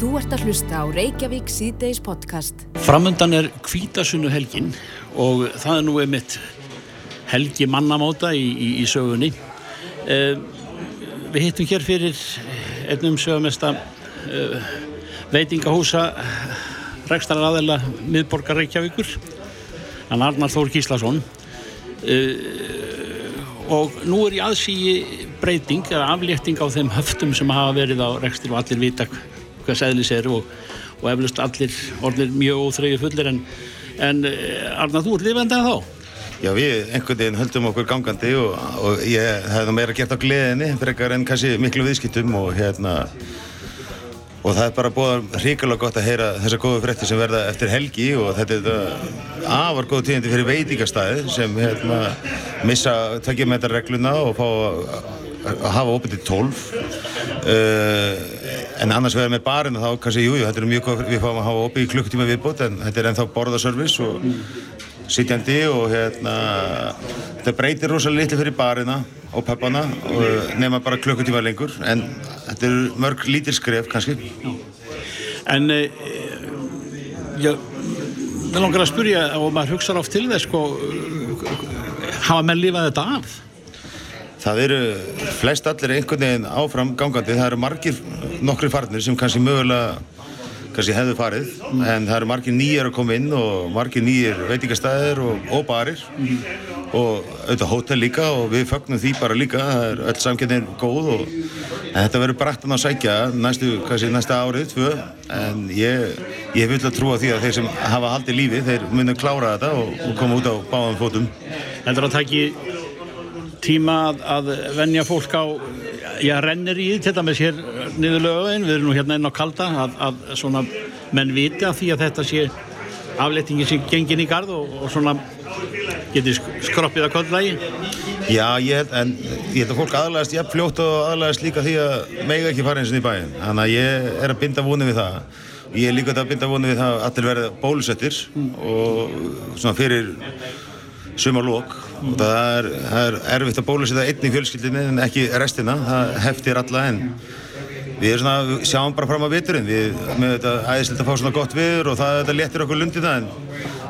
Þú ert að hlusta á Reykjavík síðdeis podcast. Framöndan er kvítasunnu helgin og það er nú einmitt helgi mannamóta í, í, í sögunni. Eh, við hittum hér fyrir einnum sögumesta eh, veitingahúsa rekstrar aðeila miðborgar Reykjavíkur, hann Arnar Þór Gíslason. Eh, og nú er í aðsíi breyting eða aflétting á þeim höftum sem hafa verið á rekstur og allir vita hvað seglis er og, og eflust allir orðir mjög óþreyju fullir en, en Arnar, þú ert lifandi að þá? Já, við einhvern veginn höldum okkur gangandi og, og ég hefði meira gert á gleðinni frekar en kannski miklu viðskiptum og hérna og það er bara búið hrikalega gott að heyra þessar góðu frétti sem verða eftir helgi og þetta er þetta afar góð tíðandi fyrir veitingastæði sem hérna missa tveggjumetarregluna og fá að hafa opið til 12 uh, en annars verða með barina þá kannski, jújú, þetta er mjög góð við fáum að hafa opið í klukktíma viðbútt en þetta er ennþá borðarservice og sitjandi og hérna þetta breytir rosalega litli fyrir barina og peppana og nema bara klukkutíma lengur en þetta er mörg lítir skref kannski. En e, já, við langar að spyrja og maður hugsa oft til þess sko, hafa menn lifað þetta af? Það eru flest allir einhvern veginn áfram gangandi, það eru margir nokkri farnir sem kannski mögulega kannski hefðu farið, mm. en það eru margir nýjar að koma inn og margir nýjar veitingastæðir og, og barir mm. og auðvitað hótel líka og við fögnum því bara líka, það er öll samkynnin góð og þetta verður brættan að sækja næstu, kannski næsta árið, tvö, en ég, ég vil að trúa því að þeir sem hafa haldið lífi, þeir munum klára þetta og, og koma út á báðan fótum. Heldur að taki tíma að, að venja fólk á já, rennir í til dæmis hér niður lögum, við erum nú hérna inn á kalda að, að svona menn viti að því að þetta sé aflettingin sem gengin í gard og, og svona getur skroppið að kollagi Já, ég held, en ég held að fólk aðlæðast ég fljótt og aðlæðast líka því að mega ekki fara eins og í bæin, þannig að ég er að binda vonið við það. Ég er líka að binda vonið við það að allir verða bólusettir og svona fyrir sumarlokk og það er, það er erfitt að bólusetta einn í fjölskyldinni en ekki restina, það heftir alla en við erum svona, við sjáum bara fram á viturinn, við með þetta æðislegt að fá svona gott viður og það þetta letir okkur lundið það en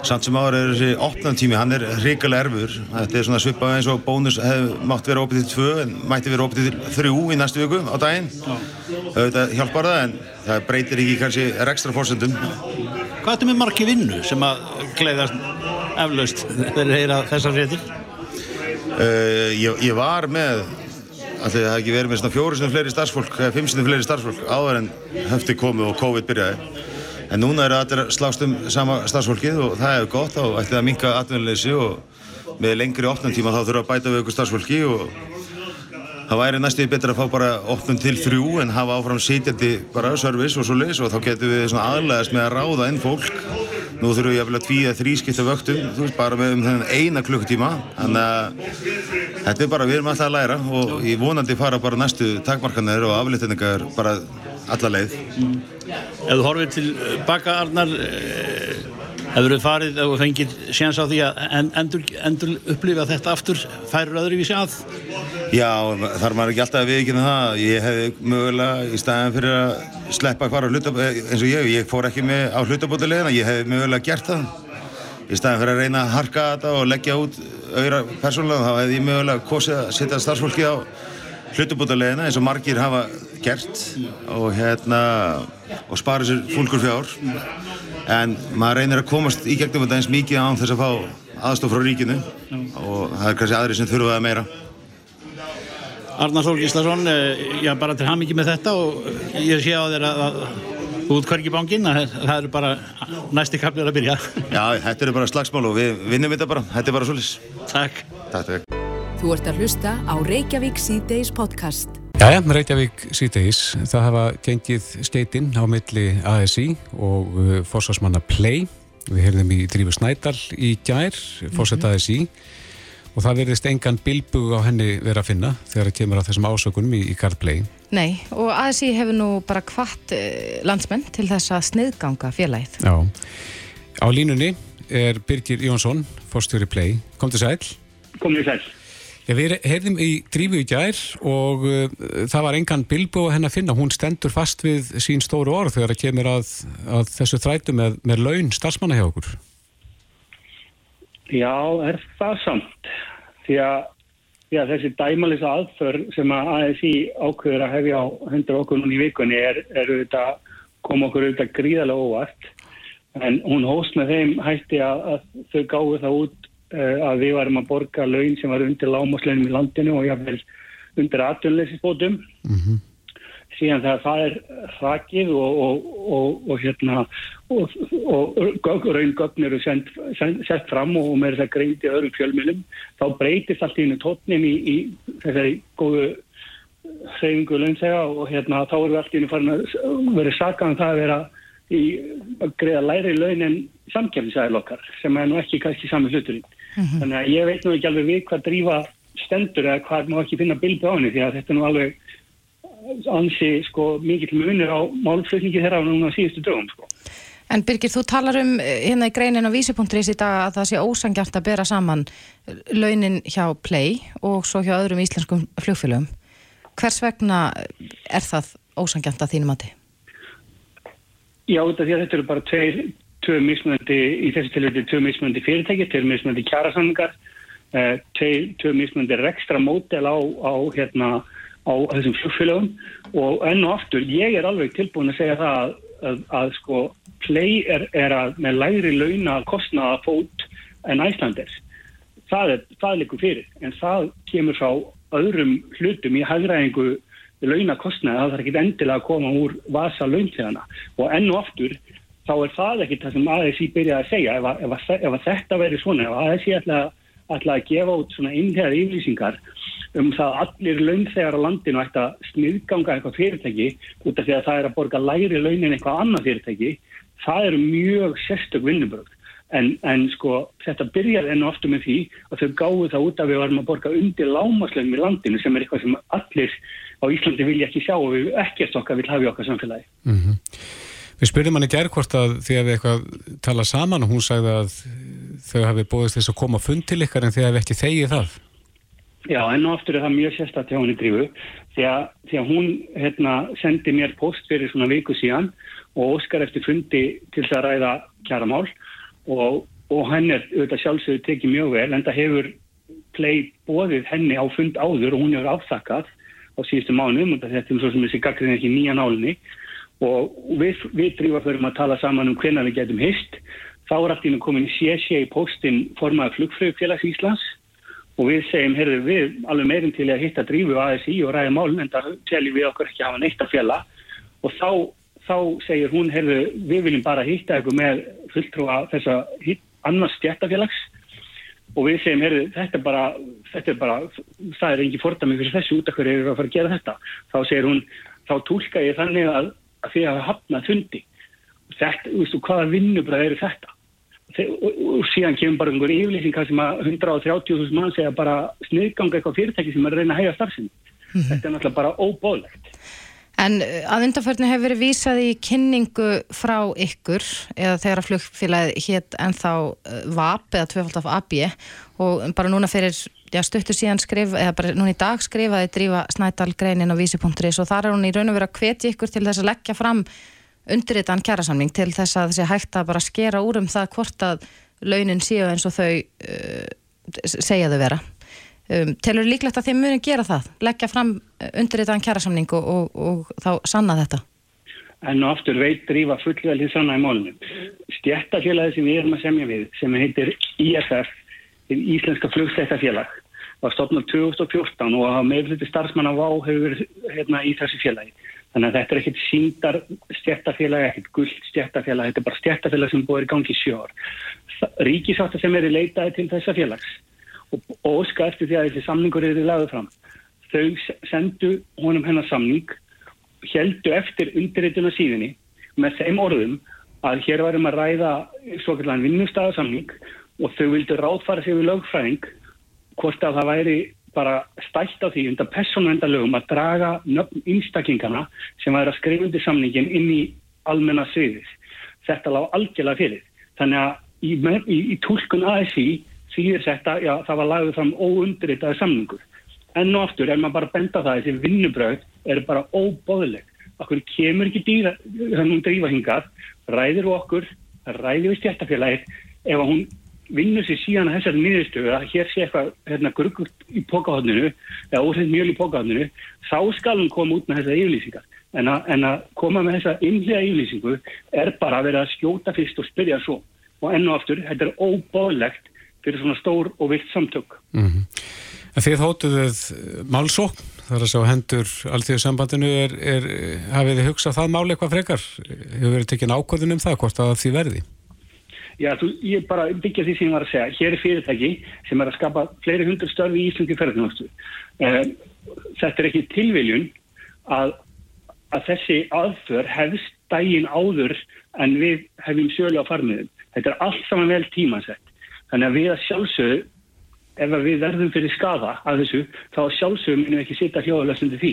samt sem ára er þessi opnantími, hann er hrikalega erfur, þetta er svona svipað eins og bónus hefði mátt vera opið til tvö en mætti vera opið til þrjú í næstu viku á daginn, þetta hjálpar það en það breytir ekki kannski ekstra fórsendum. Hvað er þetta með margi vinnu sem að gleiðast eflaust þegar þeir að þessar fréttir? Uh, ég, ég var með Alltaf það hef ekki verið með svona fjóru fleiri starfsfólk eða fimm sinni fleiri starfsfólk áður en höfti komið og COVID byrjaði. En núna eru allir slást um sama starfsfólkið og það hefur gott og ætlið að minka atvinnuleysi og með lengri opnumtíma þá þurfa að bæta við ykkur starfsfólki og það væri næstuði betra að fá bara opnum til þrjú en hafa áfram sitjandi bara service og svo leys og þá getur við aðlæðast með að ráða inn fólk Nú þurfum við að vilja tvíða þrískipta vöktum, þú veist, bara með um þennan eina klukkutíma. Þannig að þetta er bara, við erum alltaf að læra og ég vonandi fara bara næstu takmarkanir og aflýttingar bara alla leið. Ef þú horfið til baka Arnar, hefur þið farið og fengið séns á því að endur, endur upplifa þetta aftur, færur öðru vísi að? Já, þar maður ekki alltaf að viðkynna það. Ég hef mögulega í staðin fyrir að sleppa hvar á hlutabótilegina, eins og ég, ég fór ekki með á hlutabótilegina, ég hef mögulega gert það. Í staðin fyrir að reyna að harka þetta og leggja út auðra persónulega, þá hef ég mögulega kosið að setja starfsfólki á hlutabótilegina eins og margir hafa gert og hérna, og spara sér fólkur fjár. En maður reynir að komast í gegnum þetta eins mikið án þess að fá aðstof frá ríkinu og það er kannski aðri sem þurfa það meira. Arnar Þór Gíslason, já bara til ham ekki með þetta og ég sé á þér að, út hvergi bánginn að það eru bara næsti kaplir að byrja. Já, þetta eru bara slagsmál og við vinnum þetta bara, þetta er bara svolítið. Takk. Takk. Þú ert að hlusta á Reykjavík síðdeis podcast. Jæja, Reykjavík síðdeis, það hafa gengið skeitinn á milli ASI og uh, fórsvarsmanna Play. Við heyrðum í Drífu Snædal í gær, fórsett ASI og það verðist engan bilbug á henni verið að finna þegar það kemur á þessum ásökunum í, í Cardplay. Nei, og ASI hefur nú bara hvart eh, landsmenn til þess að sniðganga félagið. Já, á línunni er Birgir Jónsson, fórstjóri Play. Kom til sæl. Kom til sæl. Við heyrðum í drífu í gær og uh, það var engan bilbo henn að finna. Hún stendur fast við sín stóru orð þegar það kemur að, að þessu þrætu með, með laun starfsmanna hjá okkur. Já, er það samt. Því að, því að þessi dæmalisa aðför sem að ASI ákveður að hefja á hendur okkur núna í vikunni er, er auðvitað, kom okkur auðvitað gríðarlega óvart. En hún hóst með þeim hætti að, að þau gáðu það út að við varum að borga laun sem var undir lámasleinum í landinu og jáfnveil undir aðtunleysisbótum mm -hmm. síðan þegar það er hrakið og, og, og, og hérna og raungögn eru sett fram og með þess að greindi öðrum fjölmjölum þá breytist allt í hennu tótnin í, í þessari góðu hreyfingu launþega og hérna þá eru allt í hennu farin að vera sakað um það að vera í að greiða læri laun en samkjæmsæðil okkar sem er nú ekki kannski sami hluturinn Mm -hmm. Þannig að ég veit nú ekki alveg við hvað drífa stendur eða hvað má ekki finna bildi á henni því að þetta nú alveg ansi sko mikill munir á málflutningi þeirra á núna síðustu dögum sko. En Birgir, þú talar um eh, hérna í greinin á vísi.is í dag að það sé ósangjart að bera saman launin hjá Play og svo hjá öðrum íslenskum fljóðfélögum. Hvers vegna er það ósangjart að þínum að þið? Já, þetta eru bara tveir tvö mismunandi, í þessu tilvæti tvö mismunandi fyrirtæki, tvö mismunandi kjærasamlingar, eh, tvö mismunandi rekstra mótel á, á, hérna, á þessum flugfélögum og enn og aftur, ég er alveg tilbúin að segja það að, að, að sko, play er, er að með læri launa kostnaða fót en æslanders. Það er, það er líku fyrir, en það kemur frá öðrum hlutum í hægræðingu launakostnaði, það þarf ekki endilega að koma úr vasa launþegana. Og enn og aftur þá er það ekki það sem ASI byrjaði að segja. Ef, að, ef, að, ef að þetta veri svona ef ASI ætla, ætla að gefa út svona innhæðar yflýsingar um það að allir launþegar á landinu ætti að sniðganga eitthvað fyrirtæki út af því að það er að borga læri launin eitthvað annað fyrirtæki það eru mjög sérstök vinnubröð en, en sko þetta byrjaði enn og ofta með því að þau gáðu það út að við varum að borga undir lámaslöfum í landinu sem er eitthvað sem allir á Íslandi vilja ekki sjá og við ekkert okkar vil hafa í okkar samfélagi mm -hmm. Við spurðum hann í gerðkvort að því að við eitthvað tala saman og hún sagði að þau hafi bóðist þess að koma fund til ykkar en þið hafi ekki þegið það. Já, enn og aftur er það mjög sérstaklega hjá henni drífu því að, því að hún hérna, sendi mér post fyrir svona viku síðan og óskar eftir fundi til það að ræða kjaramál og, og henn er auðvitað sjálfsögur tekið mjög vel en það hefur plei bóðið henni á fund áður og hún hefur aftakað á síðustu mánum og þetta er svo sem þessi gaggrinn ekki nýja nálinni. Og við, við drífa fyrir að tala saman um hvernig við getum hist. Þá er allt ínum komin CSA í postin formaði flugfröðfélags Íslands. Og við segjum, heyrðu við alveg meirinn til að hitta drífu ASI og ræða málun en það teljum við okkur ekki að hafa neitt að fjalla. Og þá, þá segir hún, heyrðu við viljum bara hitta eitthvað með fulltrúa þessa annars stjættafélags og við segjum, heyrðu þetta er bara, þetta er bara það er ekki fordami fyrir þessu út af hverju eru að fara að gera þetta? Þá segir hún, þá tólka ég þannig að að því að hafnað fundi. Þetta, þú veistu, hvaða vinnubræð eru þetta? Og, síðan kemur bara einhver yfirlýsingar sem að 130.000 mann segja bara sniðganga eitthvað fyrirtæki sem er að reyna að hæga starfsinn mm -hmm. þetta er náttúrulega bara óbóðlegt En uh, að undanförnu hefur verið vísað í kynningu frá ykkur eða þegar að flugfélagi hétt ennþá uh, VAP eða tvöfald af AB og bara núna fyrir já, stuttur síðan skrif, eða bara núna í dag skrifaði drífa Snædal greinin á vísi.is og þar er hún í raun og verið að hvetja ykkur til þess að leggja fram undirritan kjærasamning til þess að þessi hægt að bara skera úr um það hvort að launin séu eins og þau uh, segja þau vera. Um, telur líklegt að þeim muni gera það, leggja fram uh, undirritaðan kjærasamning og, og, og þá sanna þetta? En og aftur veit drífa fullvel því sanna í málunum. Stjættafélagi sem við erum að semja við, sem heitir IFF, Íslenska flugstættafélag, var stopnað 2014 og að meðluti starfsmann á VÁ hefur verið hérna, í þessu félagi. Þannig að þetta er ekkert síndar stjættafélagi, ekkert gullt stjættafélagi, þetta er bara stjættafélagi sem búið í gangi sjór. Ríkisátt sem er í leitaði til þessa félags og óska eftir því að þessi samningur eru lagðið fram. Þau sendu honum hennar samning, heldu eftir undirrituna síðinni með þeim orðum að hér varum að ræða svo kallan vinnustæðarsamning og þau vildu ráðfara sig við lögfræðing hvort að það væri bara stælt á því undan personvendalögum að draga nöfn einstakingana sem væri að skrifundi samningin inn í almenna sviðis. Þetta lág algjörlega fyrir. Þannig að í, í, í tólkun ASI þýðir þetta, já, það var lagðið fram óundritaði samningur. enn og aftur er maður bara að benda það þessi vinnubröð eru bara óbóðileg okkur kemur ekki dýra þannig hún drífa hingað, ræðir okkur ræðir við stjættafélagið ef hún vinnur sér síðan að þessari nýðurstöðu að hér sé eitthvað hérna, gruggut í pókahotninu eða óhrend mjöl í pókahotninu þá skal hún koma út með þessa yfirlýsingar. En, a, en að koma með þessa innlega yfirlýsingu er bara að vera að skjóta fyrst og spyrja svo. Og enn og aftur, þetta er óbóðlegt fyrir svona stór og vilt samtök mm -hmm. Þið hótuðuð málsókn þar að sjá hendur alltíðsambandinu er, er, hafið þið hugsað það máli eitthvað frekar hefur verið tekinn ákvörðun um það hvort að því verði Já, þú, ég bara byggja því sem ég var að segja. Hér er fyrirtæki sem er að skapa fleiri hundur störfi í Íslandi ferðarþjónustu. Eh, þetta er ekki tilviljun að, að þessi aðför hefst dægin áður en við hefum sjölu á farmiðum. Þetta er allt saman vel tímasett. Þannig að við að sjálfsögðu, ef við verðum fyrir skada að þessu, þá sjálfsögðu minnum við ekki sitta hljóðalöfstundi því.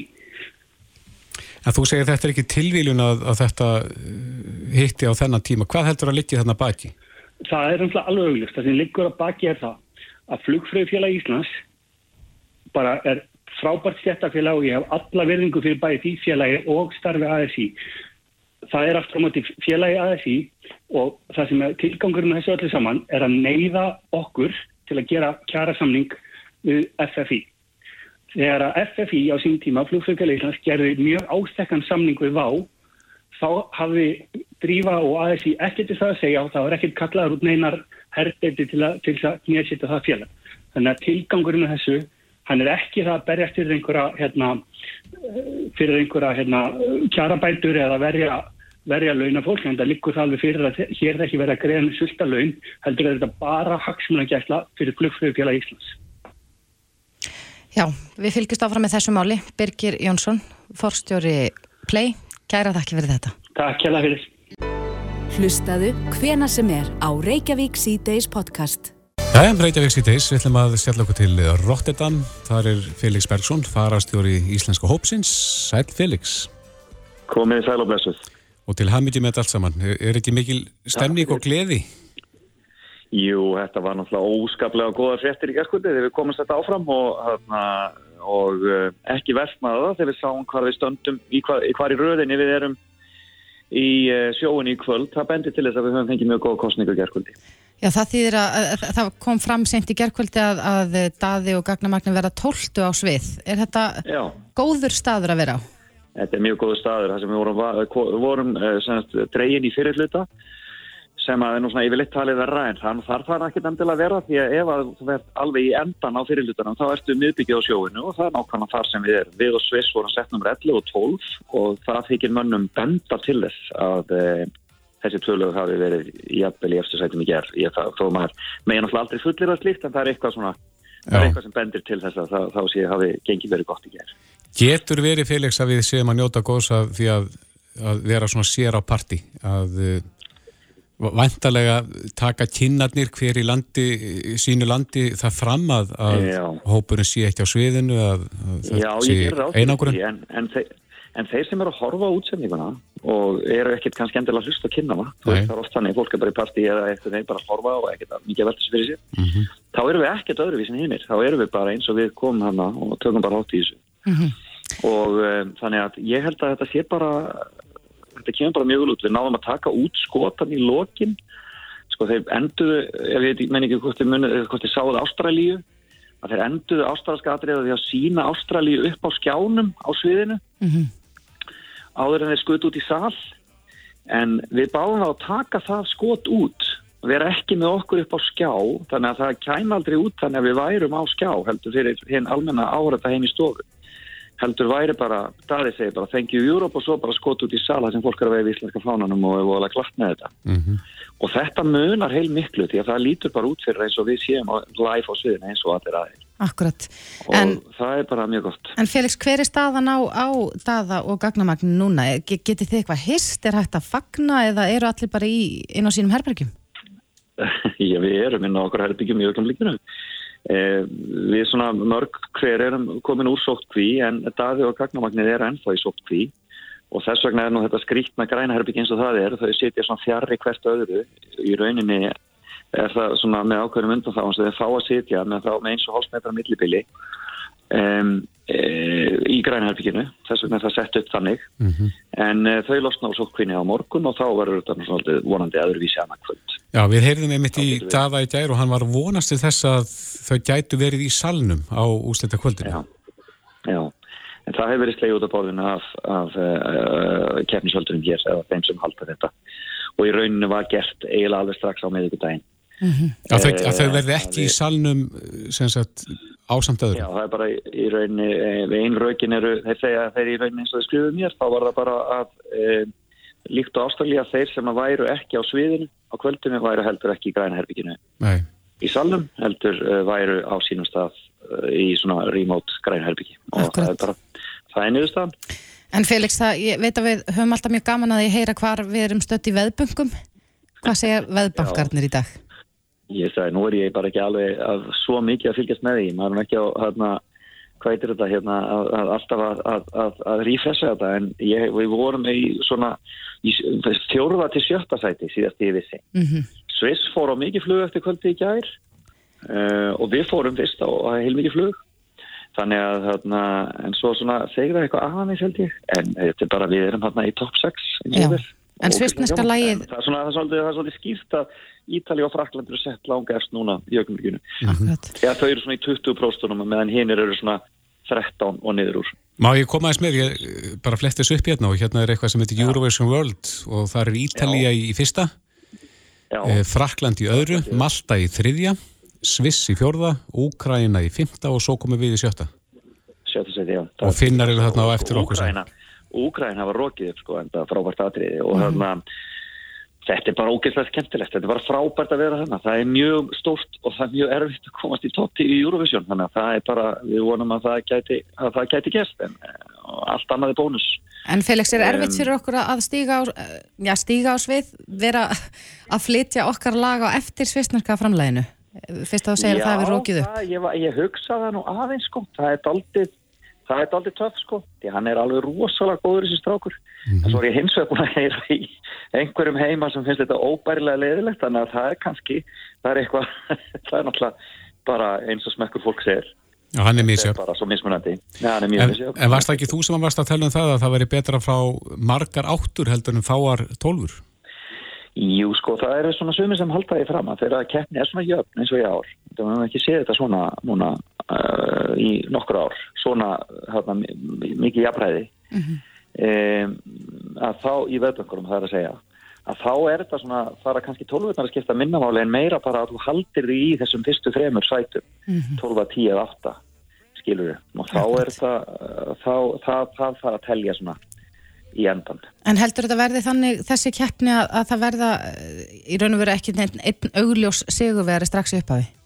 En þú segir þetta er ekki tilvíljun að, að þetta hitti á þennan tíma. Hvað heldur að litja þarna baki? það er alveg auglust. Það sem liggur að baki er það að flugfröðufélag Íslands bara er frábært stjættafélag og ég hef alla verðingu fyrir bæði því félagi og starfi ASI. Það er aftur á móti félagi ASI og það sem tilgangur með þessu öllu saman er að neyða okkur til að gera kjara samning við FFI. Þegar að FFI á sín tíma, flugfröðufélag Íslands, gerði mjög ástekkan samning við VÁ þá hafði Drífa og ASI ekkert til það að segja og það var ekkert kallaður út neinar herrdeiti til að, að nýja það félag. Þannig að tilgangurinn með þessu, hann er ekki það að berjast fyrir einhverja, hérna, fyrir einhverja hérna, kjarabætur eða verja, verja launafólk, en það likur það alveg fyrir að hér er ekki verið að greiða með sulta laun, heldur að þetta bara haksmunagæsla fyrir flugfröðufélag Íslands. Já, við fylgjast áfram með þessu máli. Birgir Jónsson, forstjóri Play, kæra þakki fyrir þetta. Takk, kæra fyrir. Hlustaðu hvena sem er á Reykjavík C-Days podcast. Jæja, Reykjavík C-Days, við ætlum að stjalla okkur til Rotterdam. Þar er Felix Bergson, farastjóri Íslenska Hópsins. Sæl Felix. Komið sæl og blessuð. Og til hamiti með þetta allt saman. Er ekki mikil stemning og gleði? Jú, þetta var náttúrulega óskaplega góða fréttir í gerðskvöldi þegar við komumst þetta áfram og, og eh, ekki verðmaða það þegar við sáum hvað við stöndum í hvar, hvar í röðinni við erum í eh, sjóun í kvöld, það bendir til þess að við höfum fengið mjög góð kostningu gerðkvöldi. Já, það þýðir að, að, að það kom fram sent í gerðkvöldi að, að daði og gagnamagnin verða tóltu á svið. Er þetta Já. góður staður að vera á? Þetta er mjög góður staður, það sem við vorum, vorum eh, dregin í fyrirluta sem að er nú svona yfirleitt talið verra en þann þarf það ekki nefndilega að vera því að ef að þú verð alveg í endan á fyrirlutunum þá ertu miðbyggið á sjóinu og það er nákvæmlega þar sem við erum. Við og Sviss vorum sett nummer 11 og 12 og það þykir mönnum benda til þess að e, þessi tvöluð hafi verið jafnvel í eftir sætum í gerð. Ég það, þó maður megin alltaf aldrei fullir að slíkt en það er eitthvað svona, það er eitthvað sem bendir til þess að það, þá sé hafi gengið verið gott í gerð. Getur verið Felix að við séum að njóta góðs að því að, að vera svona sér á parti að Vantarlega taka kynarnir hver í landi, sínu landi það fram að, að hópurinn sé ekki á sviðinu að, að Já, það sé einangurinn en, en, en þeir sem eru að horfa á útsendinguna og eru ekkert kannski endilega hlust að kynna það það er oft þannig, fólk er bara í partí eða eitthvað þeir bara að horfa og ekkert að mikið velta sér fyrir sér. Mm -hmm. þá eru við ekkert öðruvísin hinnir þá eru við bara eins og við komum hana og tökum bara átt í þessu mm -hmm. og um, þannig að ég held að þetta sé bara þetta kemur bara mjög vel út. Við náðum að taka út skotan í lokin. Sko þeir enduðu, ég veit menn ekki hvort þið sáðu Ástralíu, að þeir enduðu ástralska atriða því að sína Ástralíu upp á skjánum á sviðinu mm -hmm. áður en þeir skutt út í sall. En við báðum að taka það skot út erum ekki með okkur upp á skjá þannig að það kæm aldrei út þannig að við værum á skjá heldur fyrir hinn almenna árætta heim í stofu heldur væri bara, daði segi bara thank you Europe og svo bara skot út í sala sem fólk er að veið í íslenska fánanum og er að glatt með þetta mm -hmm. og þetta munar heil miklu því að það lítur bara út fyrir eins og við séum live á sviðinu eins og allir aðeins Akkurat og en, það er bara mjög gott En Felix, hver er staðan á, á daða og gagnamagnin núna? Getið þið eitthvað hist? Er hægt að fagna eða eru allir bara í, inn á sínum herbergjum? Já, við erum inn á okkur herbergjum í öllum líkinu Eh, við svona mörg hver erum komin úr sóttkví en daði og gagnamagnir er ennþá í sóttkví. Og þess vegna er nú þetta skrítna grænaherbygg eins og það er þau sitja svona fjarrri hvert öðru. Í rauninni er það svona með ákveðum undan þá eins og þeir fá að sitja með þá með eins og hálfsmetra millibili um, e, í grænherbygginu þess vegna það sett upp þannig mm -hmm. en e, þau losna á sókvinni á morgun og þá verður þetta vonandi aðurvísi annað kvöld. Já, við heyrðum einmitt í daða í gær og hann var vonast til þess að þau gætu verið í salnum á úslita kvöldinu. Já, já. En það hefur verið sleið út á borðinu af, af uh, keppnisvöldurum hér eða þeim sem halda þetta og í rauninu var gert eiginlega alveg strax á meðugudaginn Mm -hmm. að, þau, að þau verði ekki í salnum sagt, ásamt öðru Já, það er bara í rauninni við einn raukin eru, þeir segja að þeir í rauninni eins og þeir skrifuð mér, þá var það bara að e, líkt á ástæðlega þeir sem að væru ekki á sviðinu á kvöldinu væru heldur ekki í grænherbygginu í salnum heldur e, væru á sínum stað e, í svona remote grænherbyggi og það er bara, það er niðurstaðan. En Felix, það, ég veit að við höfum alltaf mjög gaman að ég heyra hvar við erum stött í veðböngum. Hvað segja veðbankarnir í dag? Ég sagði, nú er ég bara ekki alveg að, svo mikið að fylgjast með því, maður er ekki á hérna, hvað er þetta hérna að, að alltaf að, að rífressa þetta. En ég, við vorum í svona í fjórða til sjötta sæti síðast ég vissi. Mm -hmm. Sviss fór á mikið flug eftir kvöldi í gær uh, og við fórum fyrst á heil mikið flug. Þannig að hérna, en svo svona segir það eitthvað aðeins held ég. En þetta er bara við erum hérna í top 6 en svistneska lægið það er svona það er svolítið skýrt að Ítali og Frakland eru sett langast núna í aukumrikinu. Já, þau eru svona í 20% meðan hinn eru svona 13 og niður úr. Má ég koma aðeins með, ég bara flettis upp hérna og hérna er eitthvað sem heitir Eurovision World og það er Ítalija í fyrsta, eh, Frakland í öðru, Malta í þriðja, Sviss í fjörða, Úkraina í fymta og svo komum við í sjötta. Sjötta seti, já. Og finnar eru þarna á eftir okkur sem. Úkraina var rokið upp sko en það frábært aðriði og hérna Þetta er bara ógeðslega skemmtilegt, þetta er bara frábært að vera þarna, það er mjög stórt og það er mjög erfitt að komast í totti í Eurovision, þannig að það er bara, við vonum að það gæti, að það gæti gæst en allt annað er bónus. En Felix, er erfitt fyrir okkur að stíga á, já, stíga á svið, vera að flytja okkar lag á eftir svisnarka framleginu? Fyrst að þú segir já, að það er rókið upp. Já, ég, ég hugsa það nú aðeins sko, það er daldið það er aldrei töff sko, því hann er alveg rosalega góður þessi strákur mm -hmm. en svo er ég hins vegar búin að heyra í einhverjum heima sem finnst þetta óbærilega leðilegt þannig að það er kannski það er eitthvað, það er náttúrulega bara eins og smekkur fólk segir Já, hann er mísjöf. Það er bara svo mismunandi. Já, en, en varst það ekki þú sem varst að tella um það að það veri betra frá margar áttur heldur en fáar tólfur? Jú, sko, það eru svona sumir sem halda því fram að þeirra keppni er svona jöfn eins og í ár. Það verðum ekki séð þetta svona núna uh, í nokkur ár, svona hérna, mikið jafnræði. Mm -hmm. um, að þá í veðböngurum það er að segja að þá er þetta svona, það er kannski tólvurnar að skipta minnamáli en meira bara að þú haldir því í þessum fyrstu þremur sætum, mm -hmm. 12, 10 eða 8, skilur við. Og þá er uh, þá, það þarf að telja svona í endan. En heldur þetta verði þannig þessi keppni að, að það verða í raun og veru ekki einn, augljós sigurveri strax upp af því?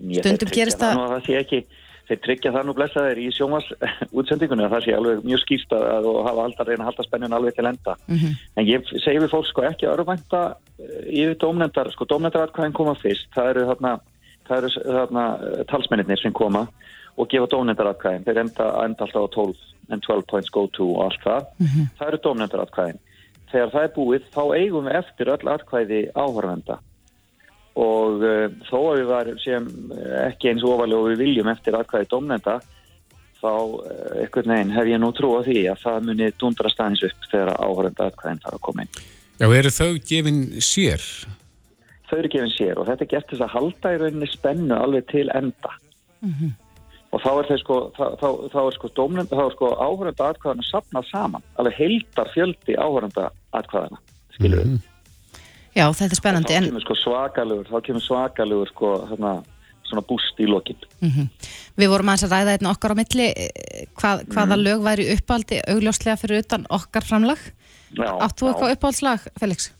Stundum gerist það... það sé ekki, þeir tryggja það nú blessaðir í sjómas útsendingunni að það sé alveg mjög skýrst að og hafa alltaf reyna að halda spennin alveg til enda. Mm -hmm. En ég segi við fólk sko ekki að örvænta yfir dómnendar, sko dómnendaratkvæðin koma fyrst, það eru þarna, það eru þarna talsmennir sem koma og gefa dómnendaratkvæðin, þeir enda, enda alltaf á 12 en 12 points go to og allt það mm -hmm. það eru dómnendaratkvæðin þegar það er búið þá eigum við eftir öll atkvæði áhörvenda og uh, þó að við varum sem eh, ekki eins ofalega og við viljum eftir atkvæði dómnenda þá uh, eitthvað neginn hef ég nú trú á því að það muni dundra staðins upp þegar áhörvenda atkvæðin þarf að koma inn Já, eru þau gefin sér? Þau eru gefin sér og þetta er gert þess að halda í rauninni spennu alveg til enda mm -hmm og þá er þeir sko þá, þá, þá er sko sko áhörönda atkvæðana sapnað saman alveg heildar fjöldi áhörönda atkvæðana, skilur við mm -hmm. Já, þetta er spennandi en þá kemur sko svakalugur, þá kemur svakalugur sko hérna svona búst í lokin mm -hmm. Við vorum aðeins að ræða einn okkar á milli eh, hvað, hvaða mm. lög væri uppáldi augljóslega fyrir utan okkar framlag Áttu eitthvað uppáldslag, Felix?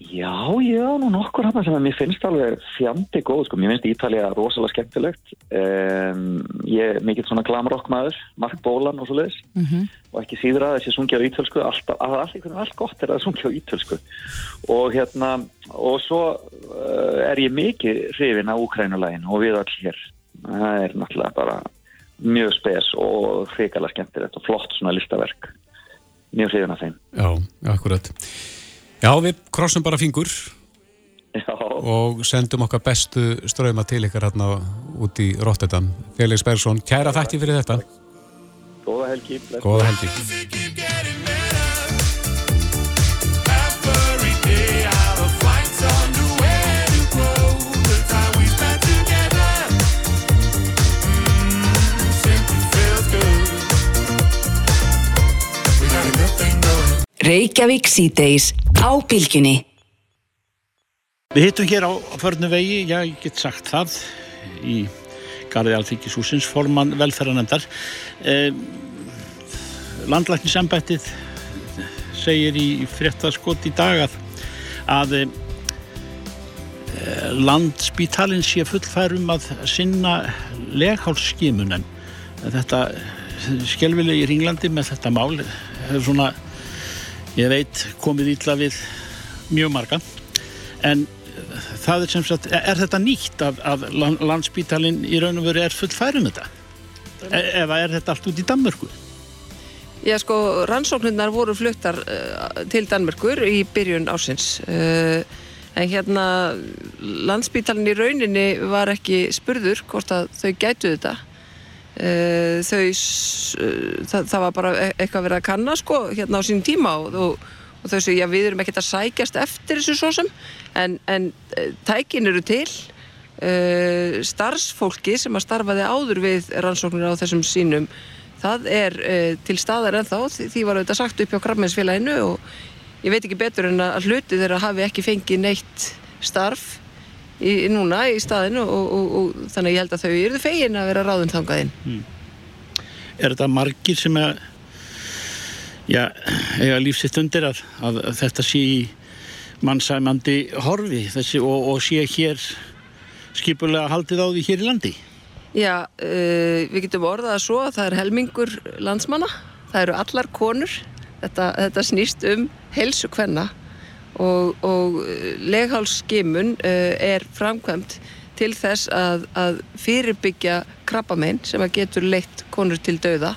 Já, já, nú nokkur hann sem að mér finnst alveg fjandi góð, sko, mér finnst Ítalija rosalega skemmtilegt. Um, ég er mikill svona glamrockmaður Mark Bolan og svo leiðis mm -hmm. og ekki síður að þessi sungja á ítölsku alltaf, að allt, allt gott er að sungja á ítölsku. Og hérna og svo uh, er ég mikið hrifin á Ukrænulegin og við allir hér. Það er náttúrulega bara mjög spes og hrikalega skemmtilegt og flott svona listaverk. Mjög hrifin af þeim. Já, akkurat Já, við krossum bara fingur Já. og sendum okkar bestu ströma til ykkar hérna út í Rotterdam. Felix Bergson, kæra þætti fyrir þetta. Góða helgi. Góða helgi. Reykjavík síðdeis á bylginni. Við hittum hér á förnu vegi, já, ég get sagt það, í Garði Alþykishúsins, formann velferðarnefndar. Eh, Landlæknisembættið segir í fréttaskot í dag að, að eh, landspítalinn sé fullfærum að sinna leghálsskimun en þetta skelvilegi í Ringlandi með þetta mál hefur svona, ég veit, komið ítla við mjög marga en það er sem sagt, er þetta nýtt að, að landspítalinn í raun og veru er fullfærum þetta? E eða er þetta allt út í Danmörku? Já sko, rannsóknirnar voru fluttar uh, til Danmörkur í byrjun ásins uh, en hérna landspítalinn í rauninni var ekki spurður hvort að þau gætu þetta þau það, það var bara e-, eitthvað verið að kanna sko hérna á sínum tíma og, og, og þau séu, já við erum ekkert að sækjast eftir þessu svo sem. En, en tækin eru til. Starfsfólki sem að starfaði áður við rannsóknir á þessum sínum það er uh, til staðar ennþá. Því var auðvitað sagt upp hjá Krabbmeinsfélaginu og ég veit ekki betur en að hluti þeirra hafi ekki fengið neitt starf í, núna í staðinu og, og, og þannig ég held að þau eru fegin að vera ráðun þangaðinn mm. Er þetta margir sem að já, eiga lífsitt undir að, að þetta sé í mannsæmandi horfi þessi og, og sé hér skipulega haldið á því hér í landi? Já, uh, við getum orðað að svo að það er helmingur landsmanna, það eru allar konur, þetta, þetta snýst um helsu hvenna og, og leghálsskimun uh, er framkvæmt til þess að, að fyrirbyggja krabbamein sem að getur leitt konur til dauða.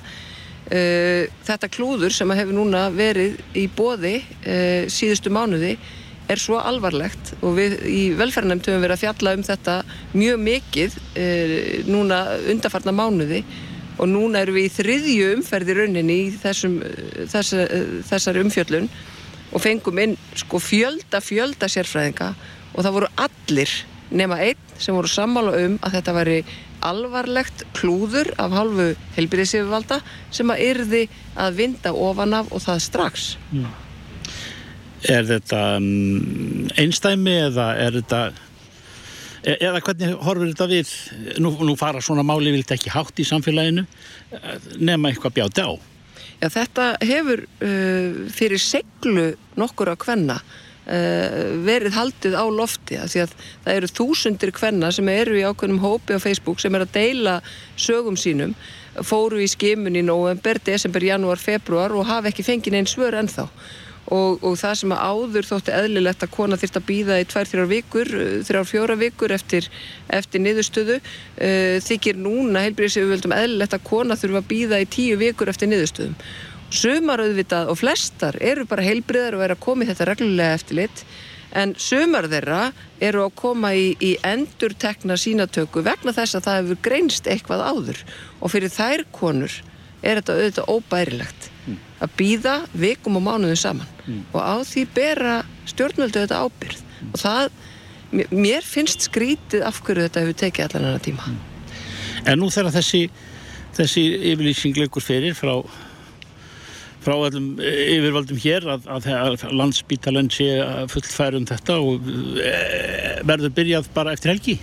Uh, þetta klúður sem hefur núna verið í bóði síðustu mánuði er svo alvarlegt og við í velferðarnæmt höfum verið að fjalla um þetta mjög mikið e, núna undarfarna mánuði og núna erum við í þriðju umferði rauninni í þessum, þess, þessari umfjöllun og fengum inn sko fjölda fjölda sérfræðinga og það voru allir nema einn sem voru sammála um að þetta væri alvarlegt klúður af halvu helbyrðisífvalda sem að yrði að vinda ofan af og það strax. Mm. Er þetta um, einstæmi eða er þetta e, eða hvernig horfur þetta við nú, nú fara svona máli vilt ekki hátt í samfélaginu nema eitthvað bjáti á Já þetta hefur uh, fyrir seglu nokkur á kvenna uh, verið haldið á lofti því að það eru þúsundir kvenna sem eru í ákveðnum hópi á Facebook sem er að deila sögum sínum fóru í skimun í november, desember, januar, februar og hafa ekki fengið einn svör ennþá Og, og það sem áður þótti eðlilegt að kona þurft að býða í tvær, þrjár vikur, þrjár, fjóra vikur eftir, eftir niðurstöðu uh, þykir núna heilbríðisífjöldum eðlilegt að kona þurfa að býða í tíu vikur eftir niðurstöðum. Sumar auðvitað og flestar eru bara heilbríðar og eru að koma í þetta reglulega eftirlit en sumar þeirra eru að koma í, í endur tekna sínatöku vegna þess að það hefur greinst eitthvað áður og fyrir þær konur er þetta auðvitað óbærilegt. Að býða vikum og mánuðum saman mm. og á því bera stjórnvöldu þetta ábyrð mm. og það, mér finnst skrítið af hverju þetta hefur tekið allan annar tíma mm. En nú þegar þessi þessi yfirlýsing leikur fyrir frá frá allum yfirvaldum hér að, að, að landsbítalenn sé fullfærum þetta og e, verður byrjað bara eftir helgi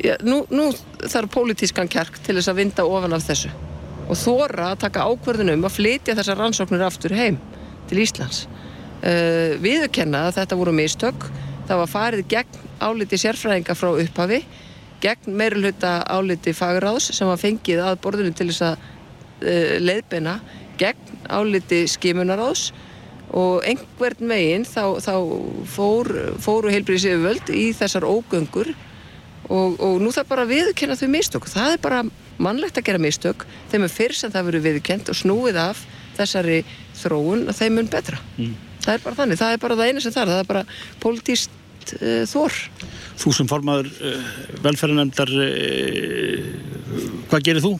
Já, nú, nú þarf pólitískan kjark til þess að vinda ofan af þessu og þóra að taka ákverðunum að flytja þessar rannsóknir aftur heim til Íslands. Uh, viðurkenna að þetta voru mistök, það var farið gegn áliti sérfræðinga frá upphafi, gegn meirulhuta áliti fagráðs sem var fengið að borðunum til þess að uh, leiðbeina, gegn áliti skimunaráðs og einhvern veginn þá, þá fór, fóru heilbríðis yfirvöld í þessar ógöngur og, og nú það bara viðurkenna þau mistök. Það er bara mannlegt að gera mistök þeim er fyrr sem það verið viðkent og snúið af þessari þróun að þeim mun betra mm. það er bara þannig, það er bara það eina sem það er það er bara pólitíst uh, þór þú sem formadur uh, velferðanemndar uh, hvað gerir þú?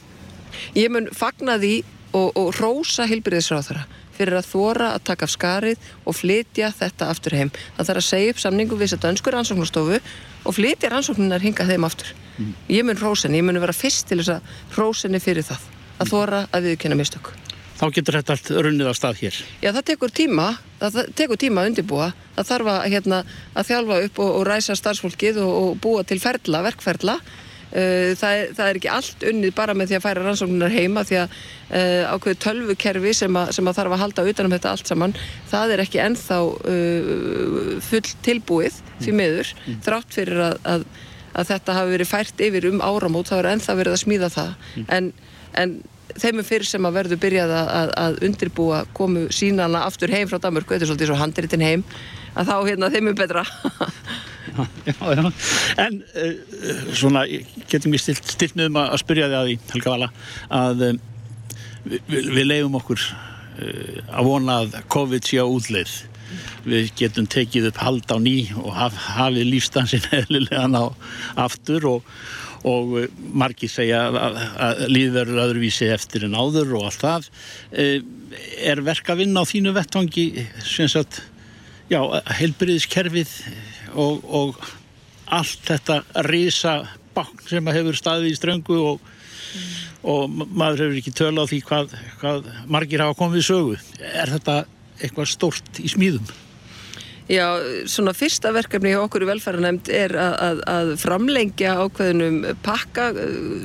Ég mun fagna því og, og rósa heilbyrðisráðara fyrir að þóra að taka af skarið og flytja þetta aftur heim. Það þarf að segja upp samningu við þess að önskur rannsóknastofu og flytja rannsóknunar hinga þeim aftur. Mm. Ég mun rósenni, ég mun vera fyrst til þess að rósenni fyrir það, að þóra að viðkynna mistök. Þá getur þetta allt runnið á stað hér. Já, það tekur tíma, það tekur tíma að undirbúa. Það þarf að, hérna, að þjálfa upp og, og ræsa starfsfólkið og, og búa til ferla, verkferla það er, það er ekki allt unnið bara með því að færa rannsóknunar heima því að uh, ákveðu tölvukerfi sem, a, sem að þarf að halda utanum þetta allt saman það er ekki ennþá uh, full tilbúið því miður mm. þrátt fyrir að, að, að þetta hafi verið fært yfir um áramót þá er ennþá verið að smíða það mm. en, en þeimum fyrir sem að verður byrjað að, að undirbúa komu sínana aftur heim frá Danmörku, þetta er svolítið svo handritin heim að þá hérna þeimum betra já, já. En uh, svona, getum við stilt, stilt um að spyrja þig að því, Helga Vala, að um, við, við leiðum okkur uh, að vona að COVID sé á útleið. Við getum tekið upp hald á ný og haf, hafið lífstansin eðlilegan á aftur og, og margir segja að, að líðverður öðruvísi eftir en áður og allt það. Uh, er verk að vinna á þínu vettvangi, sem sagt, já, heilbriðiskerfið og, og allt þetta risa bakn sem hefur staðið í ströngu og, mm. og maður hefur ekki tölu á því hvað, hvað margir hafa komið í sögu. Er þetta eitthvað stort í smíðum? Já, svona fyrsta verkefni hjá okkur í velferðarnemnd er að, að, að framlengja ákveðinum pakka,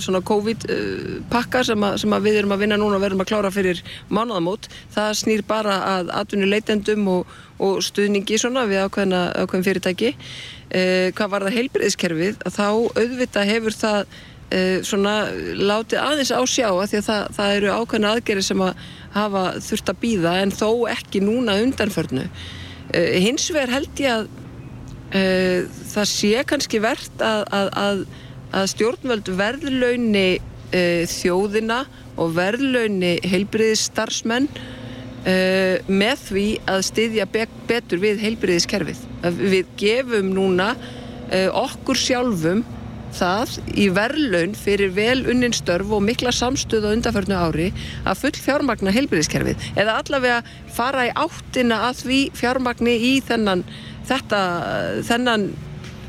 svona COVID pakka sem, að, sem við erum að vinna núna og verðum að klára fyrir mánuðamót. Það snýr bara að atvinnuleitendum og og stuðningi svona við ákveðna, ákveðin fyrirtæki eh, hvað var það heilbreyðiskerfið þá auðvitað hefur það eh, svona látið aðeins á sjá að því að það, það eru ákveðna aðgerið sem að hafa þurft að býða en þó ekki núna undanförnu eh, hins vegar held ég að eh, það sé kannski verðt að, að, að stjórnvöld verðlauni eh, þjóðina og verðlauni heilbreyðisstarfsmenn Uh, með því að styðja be betur við heilbriðiskerfið. Við gefum núna uh, okkur sjálfum það í verðlaun fyrir vel unninstörf og mikla samstöð á undanförnu ári að full fjármagna heilbriðiskerfið eða allavega fara í áttina að því fjármagni í þennan, þetta, þennan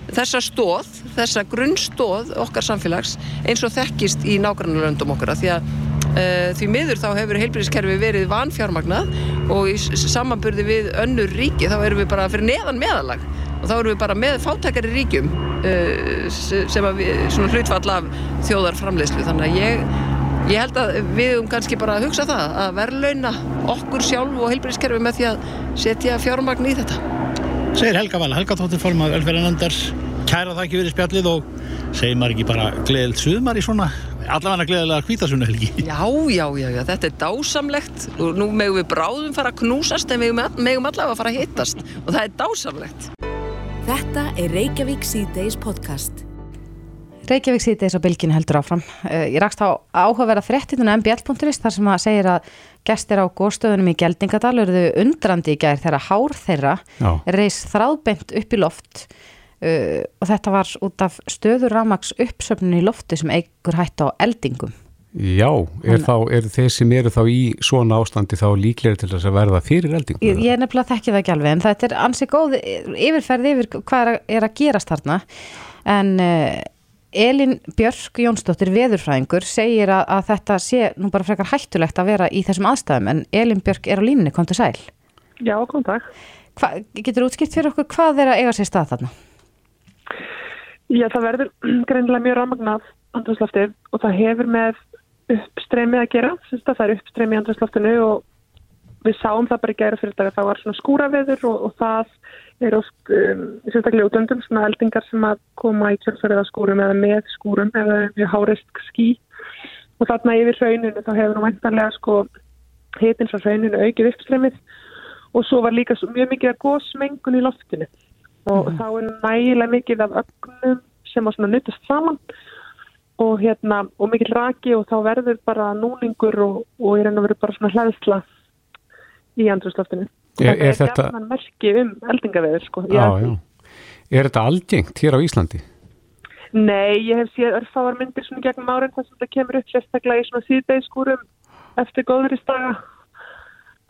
þessa stóð, þessa grunnstóð okkar samfélags eins og þekkist í nákvæmlega löndum okkar því að Eh, því miður þá hefur heilbríðiskerfi verið vanfjármagnað og í samanburði við önnur ríki þá erum við bara fyrir neðan meðalag og þá erum við bara með fátækari ríkjum eh, sem að við, svona hlutfall af þjóðarframleyslu þannig að ég, ég held að við um kannski bara að hugsa það að verðlauna okkur sjálf og heilbríðiskerfi með því að setja fjármagn í þetta. Segir Helga Vala, Helga Tóttir Fólma velferðanandar, kæra það ekki verið spjallið og segir maður ekki bara gleðilt suðmar í svona allavega gleðilega hvítasunni helgi? Já, já, já, já, þetta er dásamlegt og nú megum við bráðum fara að knúsast en megum, megum allavega að fara að hittast og það er dásamlegt Þetta er Reykjavík C-Days podcast. Reykjavík C-Days á bylginu heldur áfram. Eh, Ég rakst á áhugaverða fréttituna mbl.is þar sem að segir að gestir á góðstöðunum í Geldingadal eruðu undrandi í gær þegar hár þeirra reys þráðbent upp í loft. Uh, og þetta var út af stöður rámaks uppsöfnun í lofti sem eigur hætt á eldingum Já, er, þá, er þeir sem eru þá í svona ástandi þá líklega til þess að verða fyrir eldingum? Ég, ég er nefnilega þekki það ekki alveg en þetta er ansið góð yfirferð yfir hvað er að gerast þarna en uh, Elin Björk Jónsdóttir veðurfræðingur segir að, að þetta sé nú bara frekar hættulegt að vera í þessum aðstæðum en Elin Björk er á línni, kom til sæl Já, kom takk Getur útskipt fyrir okkur hvað er að eiga sér stað þarna? Já, það verður greinilega mjög rámagnað andrúrslofti og það hefur með uppstreymi að gera, það er uppstreymi í andrúrsloftinu og við sáum það bara í gæra fyrir dag að það var svona skúraveður og, og það er oft um, sérstaklega útöndum svona eldingar sem að koma í kjölfarið á skúrum eða með skúrum eða við hárist skí og þarna yfir rauninu þá hefur nú vantanlega sko hitins á rauninu aukið uppstreymið og svo var líka mjög mikið að góðsmengun í loftinu. Og mm. þá er nægilega mikið af ögnum sem að nuttast saman og hérna og mikið raki og þá verður bara núningur og, og er enn að vera bara svona hlæðsla í andrúrslöftinu. Er, er þetta gætnan merki um eldingaveður sko. Já, já. Er þetta algengt hér á Íslandi? Nei, ég hef séð örfáar myndir svona gegnum árin þar sem þetta kemur upp sérstaklega í svona síðdegisskúrum eftir góðuristaga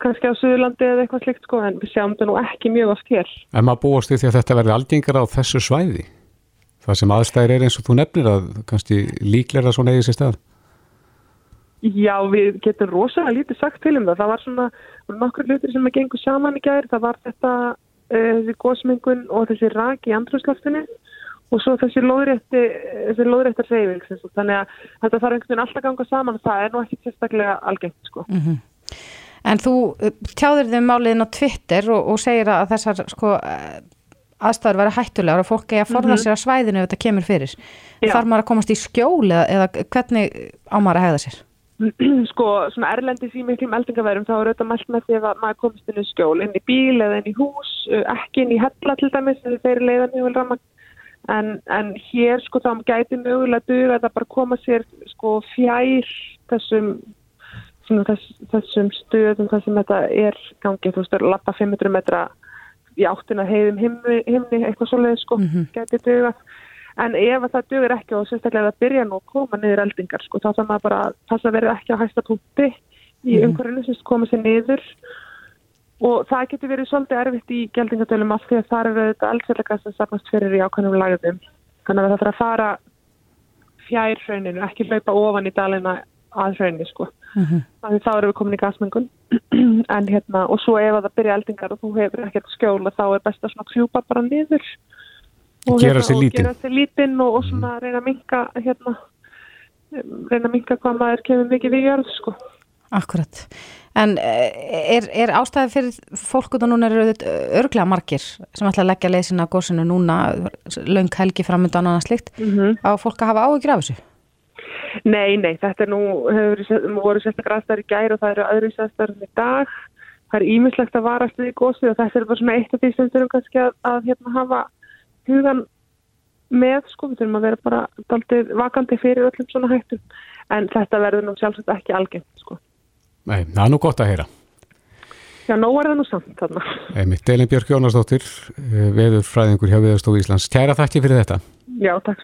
kannski á Suðurlandi eða eitthvað slikt sko en við sjáum þetta nú ekki mjög oft hér. En maður búast því að þetta verði algengar á þessu svæði? Það sem aðstæðir er eins og þú nefnir að kannski líklega svona eigið sér stað? Já, við getum rosalega lítið sagt til um það. Það var svona nokkur hlutir sem að gengur saman í gæri. Það var þetta, uh, þessi gósmingun og þessi rak í andrúrslaftinu og svo þessi lóðrétti, þessi lóðréttar reyfing. Þannig að þetta þarf einhvern veginn alltaf ganga saman og það er nú ekki sérstaklega algengt sko. Mm -hmm. En þú uh, tjáður þið máliðin á Twitter og, og segir að þessar sko, uh, aðstæður verið hættulegar og fólk er að forða mm -hmm. sér að svæðinu ef þetta kemur fyrir. Já. Þarf maður að komast í skjól eða, eða hvernig á maður að hegða sér? Sko, svona erlendis í miklum eldingaværum þá er auðvitað mælt með því að maður komist inn í skjól, inn í bíl eða inn í hús, uh, ekki inn í hella til dæmis, þeir eru leiðan mjög vel ramman. En, en hér sko þá gæti mögulega duga að það bara koma sér sko fjær þessum þess, þessum stöðum þar sem þetta er gangið, þú veist, að lappa 500 metra í áttina heiðum himni, himni eitthvað svoleiði sko, mm -hmm. getið dögað. En ef það dögur ekki og sérstaklega það byrja nú að koma niður eldingar sko, þá þarf maður bara að passa að vera ekki á hægsta punkti í mm -hmm. umhverfinu sem koma sér niður og það getur verið svolítið erfitt í geldingadölum af því að það eru þetta eldsveitlega sem sapnast fyrir í ákvæmum lagðum. Þannig að það þarf að fara fjær hrauninu, ekki hlaupa ofan í dalina að hrauninu sko. Mm -hmm. Þannig þá erum við komin í gasmengun en hérna og svo ef það byrja eldingar og þú hefur ekkert skjóla þá er best að svona kjúpa bara niður og gera sér lítinn og, lítinn og, og svona mm. reyna að minka hérna, reyna að minka hvað maður kemur mikið við jörð sko. Akkurat. En eh, er, er ástæði fyrir fólk og núna eru örglega margir sem ætla að leggja leysina á góðsinu núna laung helgi framöndan og annað slikt mm -hmm. á fólk að hafa áhugjur af þessu? Nei, nei, þetta er nú, hefur voru sérstaklega aðstæður í gæri og það eru öðru sérstaklega í dag. Það er ímislegt að varast við í gósið og þetta er bara svona eitt af því sem þurfum kannski að, að hérna, hafa hugan með, sko, við þurfum að vera bara daldið vakandi fyrir öllum svona hættum. En þetta verður nú sjálfsagt ekki algengt, sko. Nei, það er nú gott að heyra. Já, nóg er það nú samt þarna. Einmitt, Delin Björk Jónasdóttir, eh, veðurfræðingur hjá Viðarstofu Íslands. Kæra þakki fyrir þetta. Já, takk.